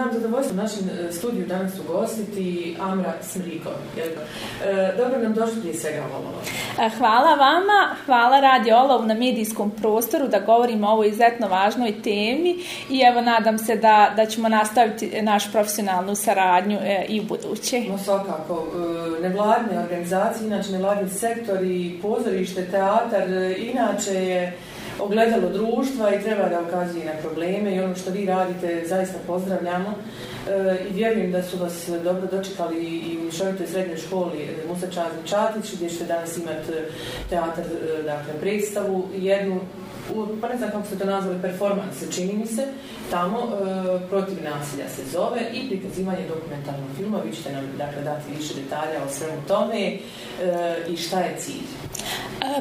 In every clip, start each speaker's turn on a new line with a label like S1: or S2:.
S1: imam zadovoljstvo u našem e, studiju danas ugostiti Amra Smriko. E, dobro nam došli prije svega ovo.
S2: Hvala vama, hvala Radio Olov na medijskom prostoru da govorimo o ovoj izuzetno važnoj temi i evo nadam se da, da ćemo nastaviti našu profesionalnu saradnju e, i u buduće.
S1: No svakako, e, nevladne organizacije, inače nevladni sektor i pozorište, teatar, inače je ogledalo društva i treba da ukazuje na probleme i ono što vi radite zaista pozdravljamo e, i vjerujem da su vas dobro dočekali i u Mišovitoj srednjoj školi e, Musa Čazmi Čatić gdje ćete danas imati e, teatar, e, dakle, predstavu jednu u, pa ne znam kako ste to nazvali, performanse, čini mi se, tamo e, protiv nasilja se zove i prikazivanje dokumentarnog filma, vi ćete nam dakle, dati više detalja o svemu tome e, i šta je cilj.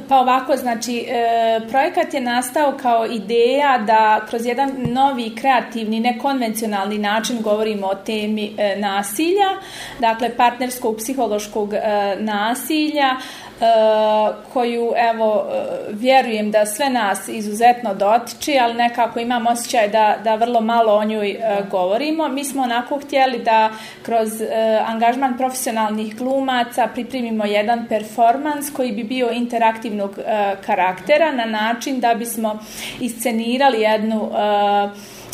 S2: Pa ovako, znači, e, projekat je nastao kao ideja da kroz jedan novi, kreativni, nekonvencionalni način govorimo o temi e, nasilja, dakle, partnerskog, psihološkog e, nasilja, koju, evo, vjerujem da sve nas izuzetno dotiči, ali nekako imam osjećaj da, da vrlo malo o njoj e, govorimo. Mi smo onako htjeli da kroz e, angažman profesionalnih glumaca pripremimo jedan performans koji bi bio interaktivnog uh, karaktera na način da bismo iscenirali jednu uh,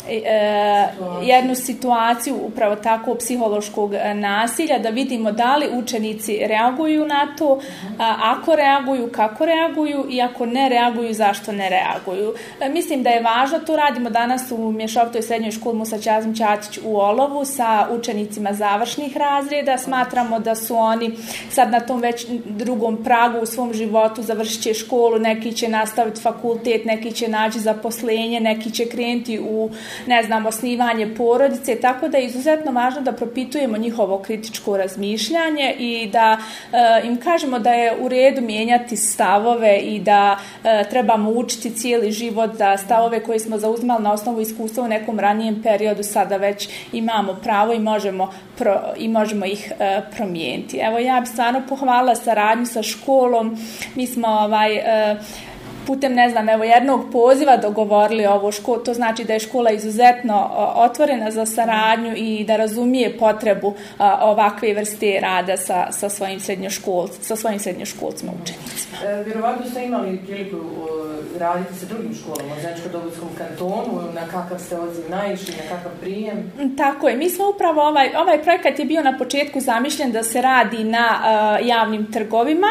S2: E, e, jednu situaciju upravo tako psihološkog e, nasilja da vidimo da li učenici reaguju na to a, ako reaguju, kako reaguju i ako ne reaguju, zašto ne reaguju. E, mislim da je važno, to radimo danas u Mješovtoj srednjoj školi Musa Ćazim Ćatić u Olovu sa učenicima završnih razreda. Smatramo da su oni sad na tom već drugom pragu u svom životu završit će školu, neki će nastaviti fakultet, neki će naći zaposlenje, neki će krenuti u ne znam, osnivanje porodice, tako da je izuzetno važno da propitujemo njihovo kritičko razmišljanje i da e, im kažemo da je u redu mijenjati stavove i da e, trebamo učiti cijeli život da stavove koje smo zauzmali na osnovu iskustva u nekom ranijem periodu sada već imamo pravo i možemo, pro, i možemo ih e, promijeniti. Evo ja bih stvarno pohvala saradnju sa školom. Mi smo ovaj, e, putem, ne znam, evo jednog poziva dogovorili ovo školu, to znači da je škola izuzetno otvorena za saradnju i da razumije potrebu ovakve vrste rada sa, sa svojim srednjoškolcima, sa svojim srednjoškolcima učenicima.
S1: E, vjerovatno ste imali priliku raditi sa drugim školama u Zemčko-Dobojskom kantonu, na kakav ste odziv naišli, na kakav prijem?
S2: Mm, tako je, mi smo upravo, ovaj, ovaj projekat je bio na početku zamišljen da se radi na uh, javnim trgovima,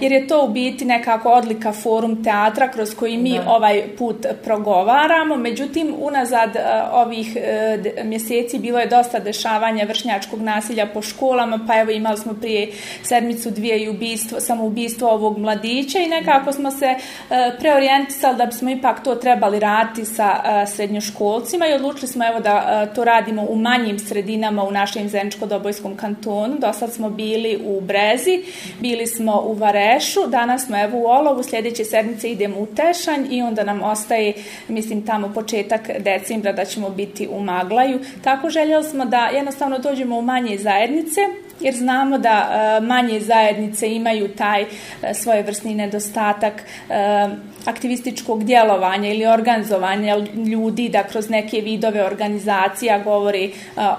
S2: jer je to u biti nekako odlika forum teatra teatra kroz koji mi da. ovaj put progovaramo. Međutim, unazad uh, ovih uh, mjeseci bilo je dosta dešavanja vršnjačkog nasilja po školama, pa evo imali smo prije sedmicu dvije i ubistvo, samo ubistvo ovog mladića i nekako smo se uh, preorijentisali da bismo ipak to trebali raditi sa srednjoškolcima i odlučili smo evo da to radimo u manjim sredinama u našem Zeničko-Dobojskom kantonu. Dosad smo bili u Brezi, bili smo u Varešu, danas smo evo u Olovu, sljedeće sedmice ide idemo u Tešanj i onda nam ostaje, mislim, tamo početak decembra da ćemo biti u Maglaju. Tako željeli smo da jednostavno dođemo u manje zajednice, jer znamo da e, manje zajednice imaju taj e, svojevrsni nedostatak e, aktivističkog djelovanja ili organizovanja ljudi da kroz neke vidove organizacija govori e,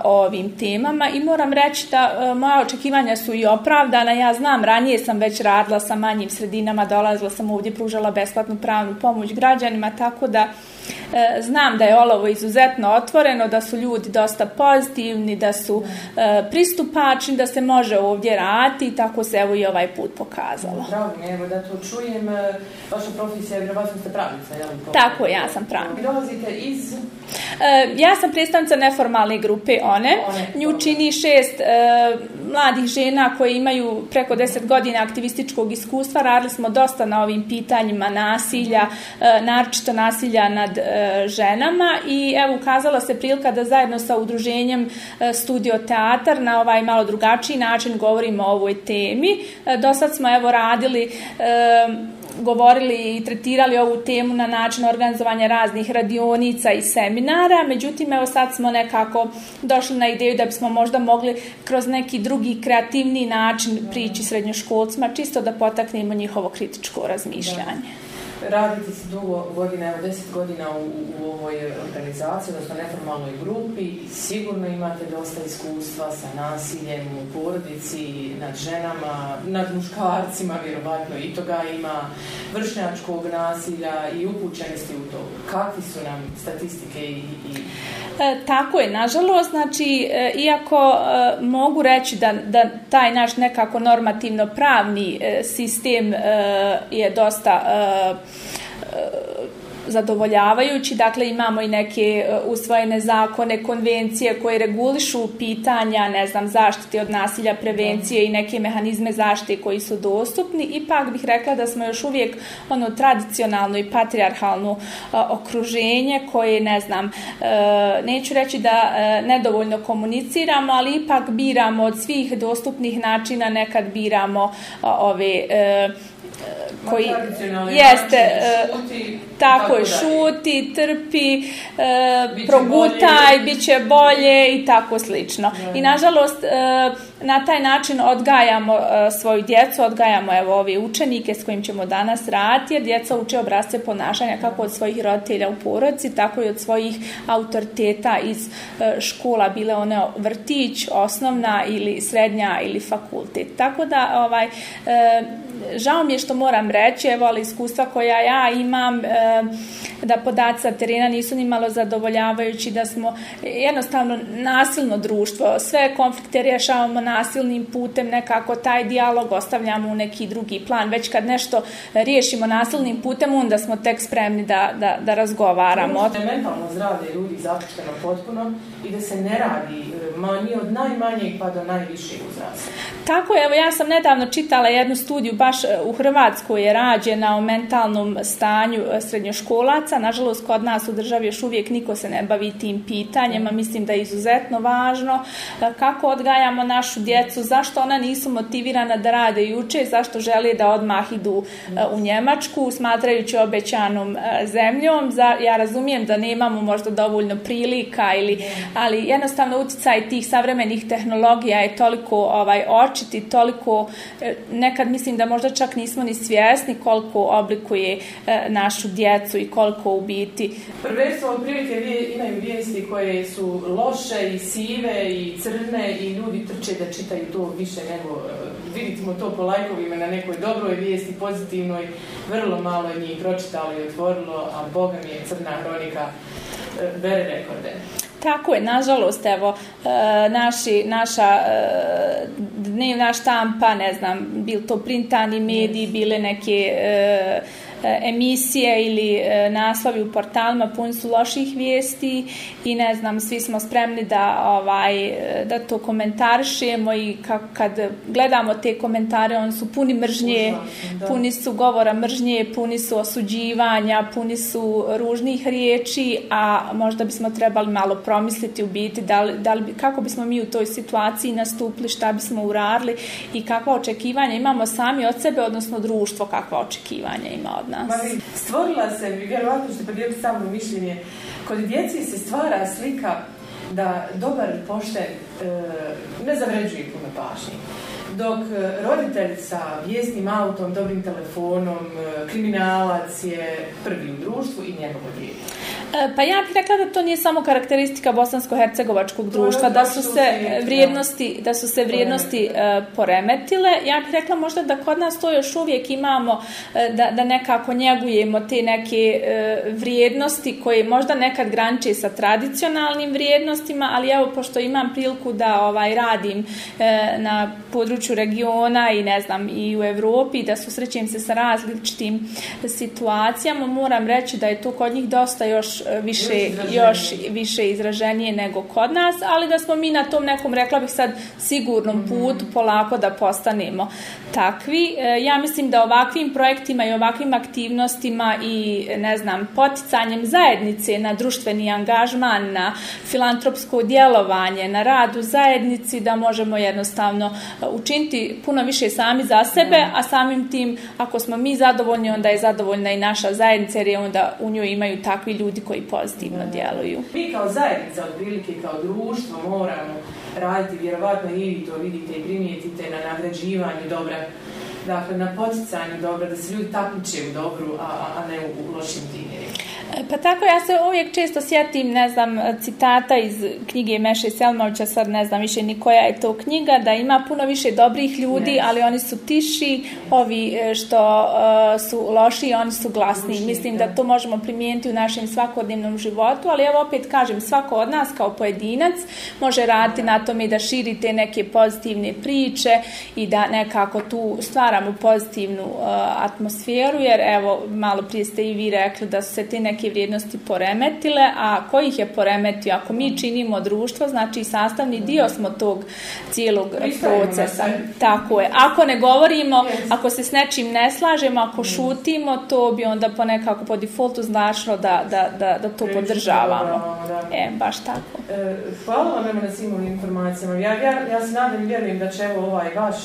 S2: o ovim temama i moram reći da e, moja očekivanja su i opravdana. Ja znam, ranije sam već radila sa manjim sredinama, dolazila sam ovdje, pružala besplatnu pravnu pomoć građanima, tako da E, znam da je olovo izuzetno otvoreno, da su ljudi dosta pozitivni, da su e, pristupačni, da se može ovdje raditi i tako se evo i ovaj put pokazalo.
S1: Drago mi, evo da to čujem. E, vaša profesija je vjerovatno ste pravnica, je li?
S2: Tako, ja sam pravnica.
S1: Vi dolazite iz...
S2: Ja sam predstavnica neformalne grupe ONE. One Nju čini šest mladih žena koje imaju preko deset godina aktivističkog iskustva. Radili smo dosta na ovim pitanjima nasilja, uh, naročito nasilja nad e, ženama i evo ukazala se prilika da zajedno sa udruženjem e, Studio Teatar na ovaj malo drugačiji način govorimo o ovoj temi. Uh, do sad smo evo radili govorili i tretirali ovu temu na način organizovanja raznih radionica i seminara, međutim, evo sad smo nekako došli na ideju da bismo možda mogli kroz neki drugi kreativni način prići srednjoškolcima, čisto da potaknemo njihovo kritičko razmišljanje.
S1: Radite se dugo godina, evo deset godina u, u ovoj organizaciji, odnosno neformalnoj grupi sigurno imate dosta iskustva sa nasiljem u porodici, nad ženama, nad muškarcima, vjerovatno i toga ima, vršnjačkog nasilja i upućenosti u to. Kakvi su nam statistike i, i
S2: E, tako je, nažalost, znači, e, iako e, mogu reći da, da taj naš nekako normativno pravni e, sistem e, je dosta e, E, zadovoljavajući. Dakle, imamo i neke e, usvojene zakone, konvencije koje regulišu pitanja, ne znam, zaštite od nasilja, prevencije i neke mehanizme zaštite koji su dostupni. Ipak bih rekla da smo još uvijek ono tradicionalno i patrijarhalno e, okruženje koje, ne znam, neću reći da nedovoljno komuniciramo, ali ipak biramo od svih dostupnih načina, nekad biramo ove koji jeste
S1: e, šuti,
S2: tako je šuti, trpi, e, progutaj, bit će bolje i tako slično. I nažalost e, na taj način odgajamo e, svoju djecu, odgajamo evo ove učenike s kojim ćemo danas raditi, jer djeca uče obrazce ponašanja kako od svojih roditelja u porodci, tako i od svojih autoriteta iz e, škola, bile one vrtić, osnovna ili srednja ili fakultet. Tako da ovaj e, žao mi je što moram reći, evo, ali iskustva koja ja imam, e, da podaci sa terena nisu ni malo zadovoljavajući, da smo jednostavno nasilno društvo, sve konflikte rješavamo nasilnim putem, nekako taj dijalog ostavljamo u neki drugi plan. Već kad nešto riješimo nasilnim putem, onda smo tek spremni da, da, da razgovaramo.
S1: Ono mentalno zdravlje ljudi zapušteno potpuno i da se ne radi e, ma, ni od najmanjeg pa do najvišeg uzrasta.
S2: Tako je, evo ja sam nedavno čitala jednu studiju baš e, u Hrvatskoj je rađena o mentalnom stanju e, srednjoškolaca. Nažalost, kod nas u državi još uvijek niko se ne bavi tim pitanjima. Mislim da je izuzetno važno kako odgajamo našu djecu, zašto ona nisu motivirana da rade i uče, zašto žele da odmah idu e, u Njemačku, smatrajući obećanom e, zemljom. Ja razumijem da nemamo možda dovoljno prilika, ili, ali jednostavno utjecaj tih savremenih tehnologija je toliko ovaj, očiti, toliko e, nekad mislim da možda čak nismo ni svjesni koliko oblikuje našu djecu i koliko u biti.
S1: Prvenstvo od prilike imaju vijesti koje su loše i sive i crne i ljudi trče da čitaju to više nego e, vidimo to po lajkovima na nekoj dobroj vijesti, pozitivnoj, vrlo malo je njih pročitalo i otvorilo, a Boga mi je crna hronika e, bere rekorde.
S2: Tako je, nažalost, evo, e, naši, naša dnevna štampa, ne znam, bil to printani mediji, bile neke emisije ili e, naslovi u portalima puni su loših vijesti i ne znam, svi smo spremni da ovaj da to komentarišemo i kad gledamo te komentare, oni su puni mržnje, puni su govora mržnje, puni su osuđivanja, puni su ružnih riječi, a možda bismo trebali malo promisliti u biti da li, da li, kako bismo mi u toj situaciji nastupili, šta bismo uradili i kakva očekivanja imamo sami od sebe, odnosno društvo kakva očekivanja ima od nas.
S1: Mari, stvorila se, vjerovatno što podijeliti samo mišljenje, kod djeci se stvara slika da dobar pošten e, ne zavređuje puno pažnje. Dok e, roditelj sa vjesnim autom, dobrim telefonom, e, kriminalac je prvi u društvu i njegovo djete.
S2: E, pa ja bih rekla da to nije samo karakteristika bosansko-hercegovačkog društva, da su se vrijednosti, da su se vrijednosti uh, poremetile. Ja bih rekla možda da kod nas to još uvijek imamo uh, da, da nekako njegujemo te neke uh, vrijednosti koje možda nekad graniče sa tradicionalnim vrijednostima, ali evo pošto imam priliku da ovaj radim na području regiona i ne znam i u Evropi, da susrećem se sa različitim situacijama, moram reći da je to kod njih dosta još više, još više izraženije nego kod nas, ali da smo mi na tom nekom, rekla bih sad, sigurnom mhm. putu polako da postanemo takvi. E, ja mislim da ovakvim projektima i ovakvim aktivnostima i, ne znam, poticanjem zajednice na društveni angažman, na filantropsko djelovanje, na rad u zajednici, da možemo jednostavno e, učiniti puno više sami za sebe, a samim tim, ako smo mi zadovoljni, onda je zadovoljna i naša zajednica, jer je onda u njoj imaju takvi ljudi koji pozitivno djeluju.
S1: Mi kao zajednica, otprilike kao društvo moramo raditi, vjerovatno i vi to vidite i primijetite na nagrađivanju dobra dakle, na poticanju dobra, da se ljudi takmiče u dobru, a, a ne u, u lošim timjerima.
S2: Pa tako, ja se uvijek često sjetim, ne znam, citata iz knjige Meše Selmovića, sad ne znam više ni koja je to knjiga, da ima puno više dobrih ljudi, yes. ali oni su tiši, ovi e, što uh, su loši, oni su glasni. Lušni, Mislim da. da to možemo primijeniti u našem svakodnevnom životu, ali evo opet kažem, svako od nas kao pojedinac može raditi na tome da širite neke pozitivne priče i da nekako tu stvaramo pozitivnu uh, atmosferu, jer evo, malo prije ste i vi rekli da su se te neke vrijednosti poremetile, a ko ih je poremetio? Ako mi činimo društvo, znači sastavni dio smo tog cijelog procesa. Tako je. Ako ne govorimo, ako se s nečim ne slažemo, ako šutimo, to bi onda ponekako po defaultu značilo da, da, da, da to podržavamo. E, baš tako.
S1: E, hvala vam na svim informacijama. Ja, ja, ja se nadam i vjerujem da će evo ovaj vaš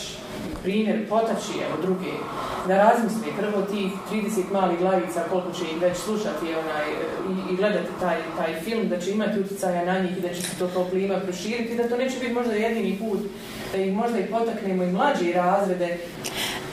S1: primjer potači evo druge. Da razmisli prvo tih 30 malih glavica koliko će ih već slušati onaj, e, i, i gledati taj, taj film da će imati utjecaja na njih i da će se to kao plima proširiti da to neće biti možda jedini put da ih možda i potaknemo i mlađi razrede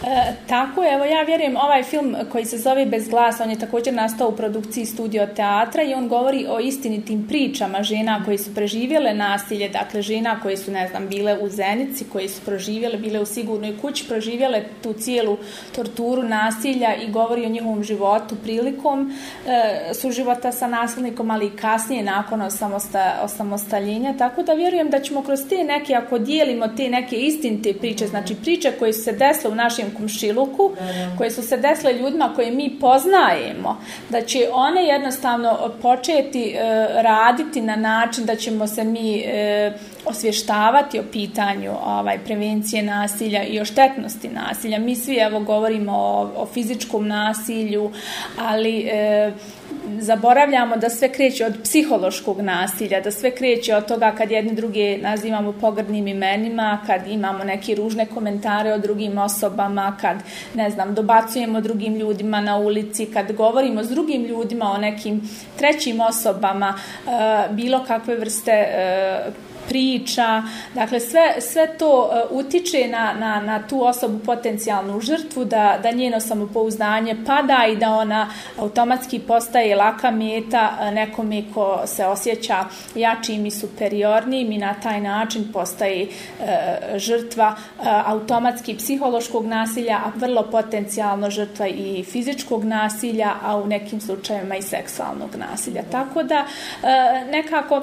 S2: E, tako, evo ja vjerujem ovaj film koji se zove Bez glasa, on je također nastao u produkciji studio teatra i on govori o istinitim pričama žena koje su preživjele nasilje, dakle žena koje su, ne znam, bile u Zenici, koje su proživjele, bile u sigurnoj kući, proživjele tu cijelu torturu nasilja i govori o njihovom životu prilikom e, suživota sa nasilnikom, ali i kasnije nakon osamosta, osamostaljenja, tako da vjerujem da ćemo kroz te neke, ako dijelimo te neke istinite priče, znači priče koje su se desile u našem našem komšiluku, koje su se desile ljudima koje mi poznajemo, da će one jednostavno početi e, raditi na način da ćemo se mi e, osvještavati o pitanju ovaj prevencije nasilja i o štetnosti nasilja. Mi svi evo govorimo o, o fizičkom nasilju, ali e, zaboravljamo da sve kreće od psihološkog nasilja, da sve kreće od toga kad jedne druge nazivamo pogrdnim imenima, kad imamo neke ružne komentare o drugim osobama, kad, ne znam, dobacujemo drugim ljudima na ulici, kad govorimo s drugim ljudima o nekim trećim osobama, eh, bilo kakve vrste eh, priča, dakle sve, sve to e, utiče na, na, na tu osobu potencijalnu žrtvu, da, da njeno samopouzdanje pada i da ona automatski postaje laka meta e, nekome ko se osjeća jačim i superiornim i na taj način postaje e, žrtva automatski psihološkog nasilja, a vrlo potencijalno žrtva i fizičkog nasilja, a u nekim slučajevima i seksualnog nasilja. Tako da nekako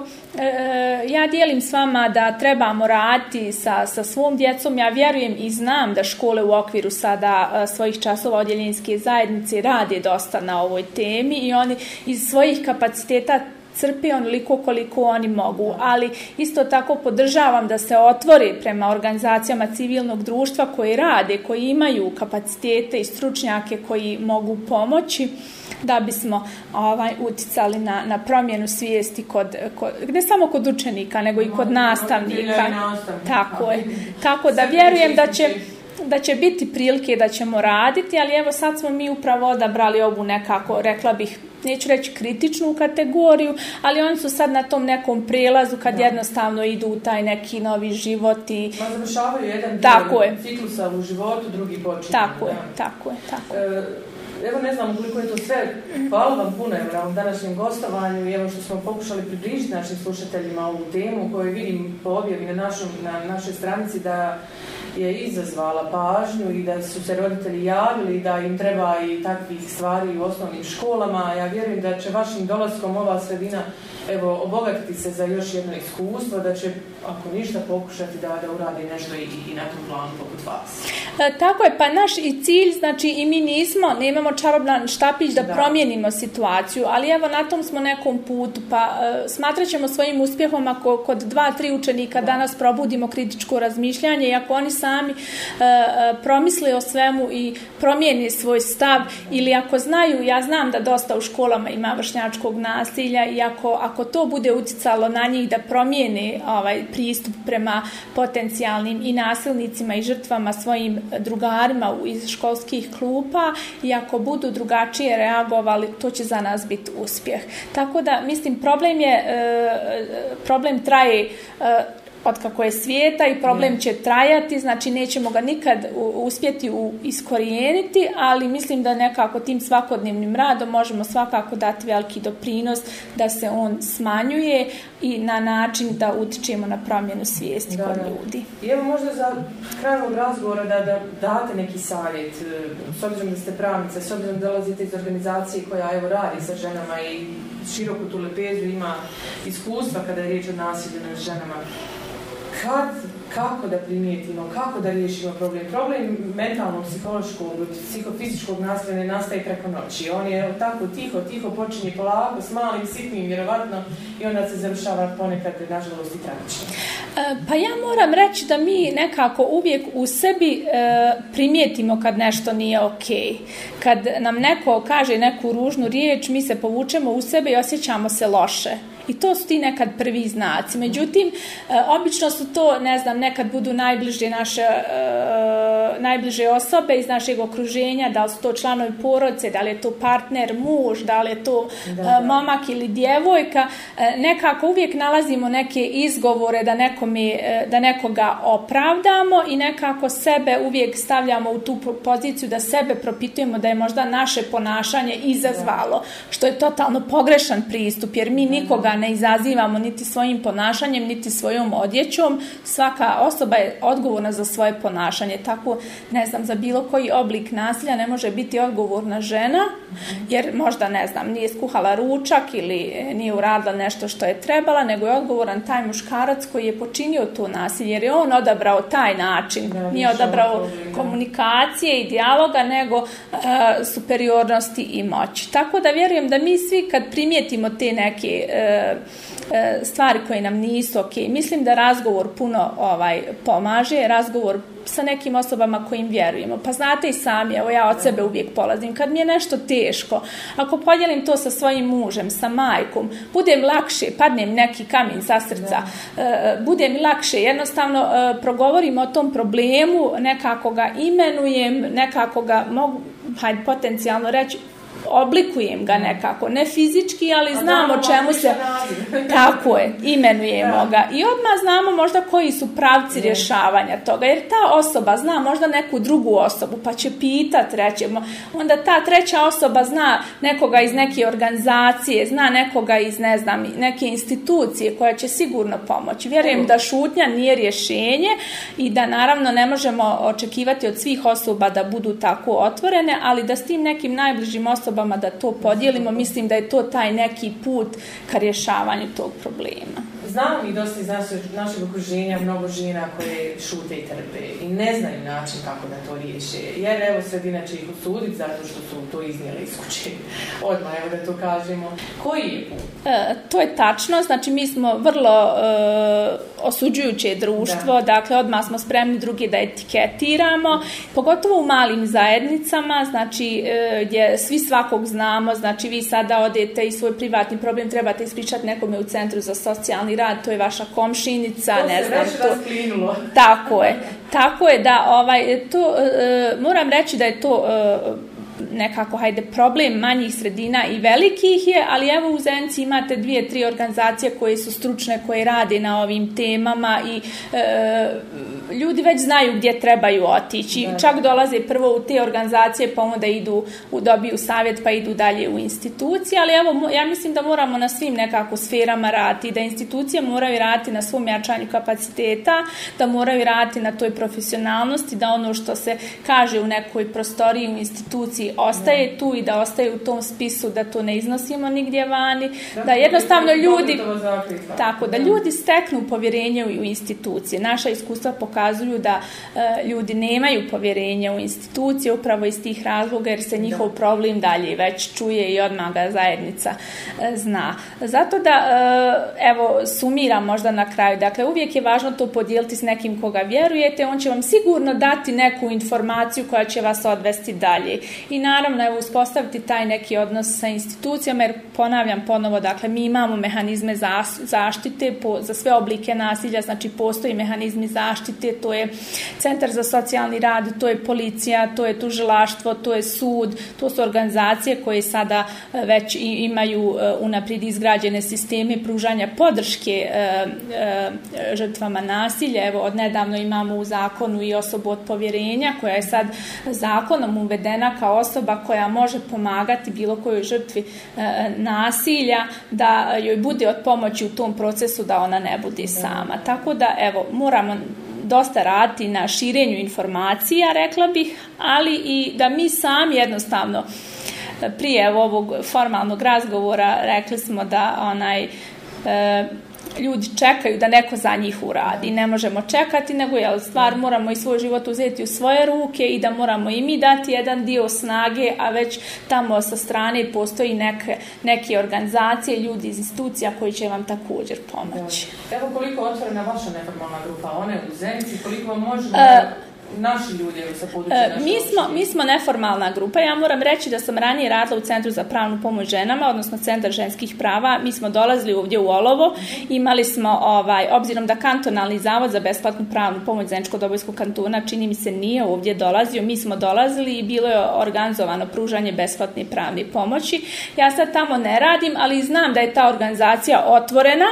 S2: ja dijelim s vama da trebamo raditi sa, sa svom djecom. Ja vjerujem i znam da škole u okviru sada svojih časova odjeljenjske zajednice rade dosta na ovoj temi i oni iz svojih kapaciteta crpi onoliko koliko oni mogu, ali isto tako podržavam da se otvori prema organizacijama civilnog društva koji rade, koji imaju kapacitete i stručnjake koji mogu pomoći da bismo ovaj uticali na, na promjenu svijesti kod, kod, ne samo kod učenika, nego i kod nastavnika. Tako je. Tako da vjerujem da će da će biti prilike da ćemo raditi, ali evo sad smo mi upravo odabrali ovu nekako, rekla bih, neću reći kritičnu kategoriju, ali oni su sad na tom nekom prelazu kad da. jednostavno idu u taj neki novi život i...
S1: Ma završavaju jedan tako je. ciklusa u životu, drugi počinje.
S2: Tako je, tako je, tako je.
S1: Evo ne znam koliko je to sve. Hvala vam puno na ovom današnjem gostovanju i evo što smo pokušali približiti našim slušateljima ovu temu koju vidim po objavi na, našom, na našoj stranici da je izazvala pažnju i da su se roditelji javili da im treba i takvih stvari u osnovnim školama. Ja vjerujem da će vašim dolaskom ova sredina evo, obogatiti se za još jedno iskustvo, da će, ako ništa, pokušati da, da uradi nešto i, i na tom planu poput vas.
S2: E, tako je, pa naš i cilj, znači i mi nismo, nemamo čarobna štapić da, da promijenimo situaciju, ali evo na tom smo nekom putu, pa e, smatrat ćemo svojim uspjehom ako kod dva, tri učenika da. danas probudimo kritičko razmišljanje i ako oni sami sami e, e, promisle o svemu i promijeni svoj stav ili ako znaju, ja znam da dosta u školama ima vršnjačkog nasilja i ako, ako to bude uticalo na njih da promijene ovaj pristup prema potencijalnim i nasilnicima i žrtvama svojim drugarima iz školskih klupa i ako budu drugačije reagovali, to će za nas biti uspjeh. Tako da, mislim, problem je, e, e problem traje e, e, od kako je svijeta i problem će trajati, znači nećemo ga nikad uspjeti u, iskorijeniti, ali mislim da nekako tim svakodnevnim radom možemo svakako dati veliki doprinos da se on smanjuje i na način da utičemo na promjenu svijesti kod ljudi.
S1: I evo možda za krajnog razgovora da, da date neki savjet, e, s obzirom da ste pravnice, s obzirom da dolazite iz organizacije koja evo radi sa ženama i široku tu lepezu ima iskustva kada je riječ o nasilju nad ženama. Kad kako da primijetimo, kako da riješimo problem. Problem mentalnog, psihološkog, psihofizičkog nasilja ne nastaje preko noći. On je tako tiho, tiho počinje polako, s malim, sitnim, vjerovatno, i onda se završava ponekad, nažalost, i tragično.
S2: E, pa ja moram reći da mi nekako uvijek u sebi e, primijetimo kad nešto nije okej. Okay. Kad nam neko kaže neku ružnu riječ, mi se povučemo u sebe i osjećamo se loše. I to su ti nekad prvi znaci. Međutim, e, obično su to, ne znam, nekad budu najbliže naše e, najbliže osobe iz našeg okruženja, da li su to članovi porodice, da li je to partner, muž, da li je to da, da. momak ili djevojka. Nekako uvijek nalazimo neke izgovore da, nekome, da nekoga opravdamo i nekako sebe uvijek stavljamo u tu poziciju da sebe propitujemo da je možda naše ponašanje izazvalo, što je totalno pogrešan pristup, jer mi nikoga ne izazivamo niti svojim ponašanjem, niti svojom odjećom. Svaka osoba je odgovorna za svoje ponašanje. Tako, ne znam, za bilo koji oblik nasilja ne može biti odgovorna žena, jer možda, ne znam, nije skuhala ručak ili nije uradila nešto što je trebala, nego je odgovoran taj muškarac koji je počinio to nasilje, jer je on odabrao taj način. Nije odabrao komunikacije i dijaloga, nego uh, superiornosti i moći. Tako da vjerujem da mi svi kad primijetimo te neke E, stvari koje nam nisu ok. Mislim da razgovor puno ovaj pomaže, razgovor sa nekim osobama kojim vjerujemo. Pa znate i sami, evo ja od sebe uvijek polazim, kad mi je nešto teško, ako podijelim to sa svojim mužem, sa majkom, budem lakše, padnem neki kamin sa srca, uh, bude mi lakše, jednostavno uh, progovorim o tom problemu, nekako ga imenujem, nekako ga mogu, hajde, potencijalno reći, oblikujem ga nekako, ne fizički, ali A znamo čemu se... Tako je, imenujemo da. ga. I odmah znamo možda koji su pravci rješavanja toga, jer ta osoba zna možda neku drugu osobu, pa će pitat, rećemo. Onda ta treća osoba zna nekoga iz neke organizacije, zna nekoga iz, ne znam, neke institucije koja će sigurno pomoći. Vjerujem da šutnja nije rješenje i da naravno ne možemo očekivati od svih osoba da budu tako otvorene, ali da s tim nekim najbližim osobama osobama da to podijelimo, mislim da je to taj neki put ka rješavanju tog problema.
S1: Znamo mi dosta iz našeg, našeg okruženja mnogo žena koje šute i trpe i ne znaju način kako da to riješe. Jer evo sredina će ih osuditi zato što su to iznijeli iz kuće. Odmah evo da to kažemo. Koji je put?
S2: E, to je tačno, znači mi smo vrlo e, osuđujuće društvo, da. dakle odmah smo spremni drugi da etiketiramo, pogotovo u malim zajednicama, znači e, gdje svi svakog znamo, znači vi sada odete i svoj privatni problem trebate ispričati nekome u centru za socijalni rad, to je vaša komšinica,
S1: to
S2: ne znam.
S1: To se već
S2: Tako je, tako je da ovaj, to, e, moram reći da je to e, nekako, hajde, problem manjih sredina i velikih je, ali evo u Zenci imate dvije, tri organizacije koje su stručne, koje rade na ovim temama i e, ljudi već znaju gdje trebaju otići. Da. Čak dolaze prvo u te organizacije, pa onda idu u dobiju savjet, pa idu dalje u institucije, ali evo, ja mislim da moramo na svim nekako sferama raditi, da institucije moraju raditi na svom jačanju kapaciteta, da moraju raditi na toj profesionalnosti, da ono što se kaže u nekoj prostoriji u instituciji ostaje da. tu i da ostaje u tom spisu, da to ne iznosimo nigdje vani, da, da jednostavno ljudi, tako, da ljudi steknu povjerenje u institucije. Naša iskustva pokazuju da e, ljudi nemaju povjerenja u institucije upravo iz tih razloga jer se njihov problem dalje već čuje i odmah ga zajednica e, zna. Zato da, e, evo, sumiram možda na kraju. Dakle, uvijek je važno to podijeliti s nekim koga vjerujete. On će vam sigurno dati neku informaciju koja će vas odvesti dalje. I naravno evo, uspostaviti taj neki odnos sa institucijama, jer ponavljam ponovo, dakle, mi imamo mehanizme za, zaštite po, za sve oblike nasilja, znači postoji mehanizmi zaštite, to je Centar za socijalni rad, to je policija, to je tužilaštvo, to je sud, to su organizacije koje sada e, već imaju e, unaprijed izgrađene sisteme pružanja podrške e, e žrtvama nasilja. Evo, od nedavno imamo u zakonu i osobu od povjerenja koja je sad zakonom uvedena kao osoba koja može pomagati bilo kojoj žrtvi e, nasilja da joj bude od pomoći u tom procesu da ona ne bude sama. Tako da, evo, moramo dosta raditi na širenju informacija, rekla bih, ali i da mi sami jednostavno e, prije ovog formalnog razgovora rekli smo da onaj e, ljudi čekaju da neko za njih uradi. Ne možemo čekati, nego je stvar moramo i svoj život uzeti u svoje ruke i da moramo i mi dati jedan dio snage, a već tamo sa strane postoji neke, neke organizacije, ljudi iz institucija koji će vam također pomoći.
S1: Evo koliko otvorena vaša neformalna grupa, one u Zenici, koliko vam može... Uh, naši ljudi sa područja
S2: e, mi smo, mi smo neformalna grupa. Ja moram reći da sam ranije radila u Centru za pravnu pomoć ženama, odnosno Centar ženskih prava. Mi smo dolazili ovdje u Olovo. Imali smo, ovaj, obzirom da kantonalni zavod za besplatnu pravnu pomoć Zenčko-Dobojskog kantona, čini mi se nije ovdje dolazio. Mi smo dolazili i bilo je organizovano pružanje besplatne pravne pomoći. Ja sad tamo ne radim, ali znam da je ta organizacija otvorena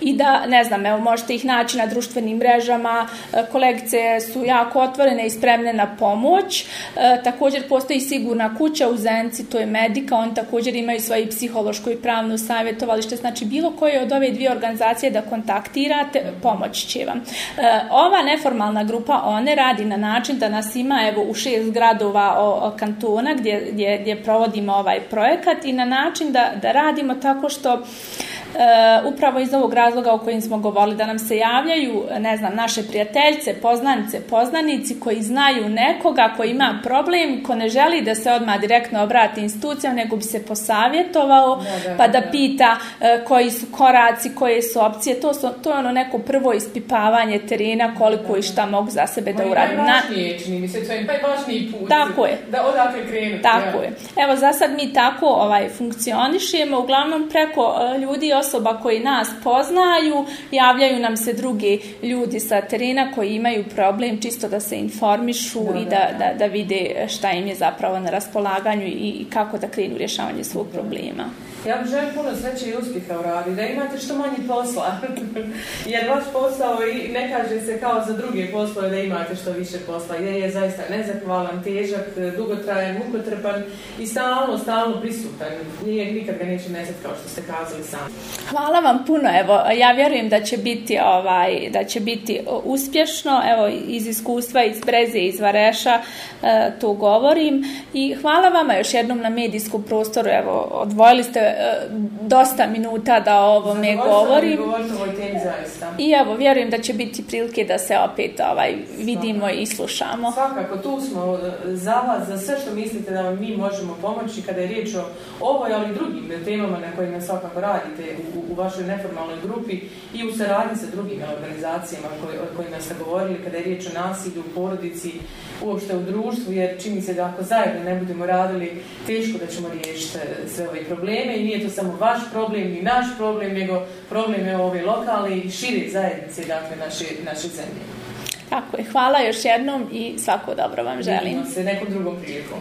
S2: i da, ne znam, evo, možete ih naći na društvenim mrežama. E, kolegice su jako otvorene i spremne na pomoć. E, također postoji sigurna kuća u Zenci, to je Medika, oni također imaju svoje psihološko i pravno savjetovalište, znači bilo koje od ove dvije organizacije da kontaktirate, pomoć će vam. E, ova neformalna grupa, one radi na način da nas ima evo, u šest gradova o, o kantona gdje, gdje, gdje provodimo ovaj projekat i na način da, da radimo tako što E, upravo iz ovog razloga o kojim smo govorili, da nam se javljaju, ne znam, naše prijateljce, poznanice, poznanici koji znaju nekoga koji ima problem, ko ne želi da se odmah direktno obrati institucijama, nego bi se posavjetovao, da, da, pa da, da pita e, koji su koraci, koje su opcije, to, su, to je ono neko prvo ispipavanje terena, koliko da, i šta mogu za sebe da uradim.
S1: Najvažnije, čini mi se, to je najvažniji put.
S2: Tako je.
S1: Da odakle krenuti.
S2: Tako ja. je. Evo, za sad mi tako ovaj, funkcionišemo, uglavnom preko uh, ljudi osoba koji nas poznaju, javljaju nam se drugi ljudi sa terena koji imaju problem čisto da se informišu da, i da, da, da vide šta im je zapravo na raspolaganju i, i kako da krenu rješavanje svog problema.
S1: Ja vam želim puno sreće i uspjeha u radu, da imate što manje posla. Jer vaš posao i ne kaže se kao za druge poslove da imate što više posla. Jer je zaista nezahvalan, težak, dugotrajan, mukotrpan i stalno, stalno prisutan. Nije, nikad ga neće nesati kao što ste kazali sami.
S2: Hvala vam puno. Evo, ja vjerujem da će biti ovaj da će biti uspješno. Evo iz iskustva iz Breze iz Vareša e, to govorim i hvala vama još jednom na medijskom prostoru. Evo odvojili ste dosta minuta da o ovome govorim. I evo vjerujem da će biti prilike da se opet ovaj vidimo svakako. i slušamo.
S1: Svakako tu smo e, za vas za sve što mislite da vam mi možemo pomoći kada je riječ o ovoj ali drugim temama na kojima svakako radite u, u vašoj neformalnoj grupi i u saradnji sa drugim organizacijama koje, o kojima ste govorili kada je riječ o nasilju u porodici, uopšte u društvu, jer čini se da ako zajedno ne budemo radili, teško da ćemo riješiti sve ove probleme i nije to samo vaš problem i naš problem, nego problem je ove lokalne i šire zajednice, dakle, naše, naše zemlje.
S2: Tako je, hvala još jednom i svako dobro vam želim.
S1: Vidimo se nekom drugom prilikom.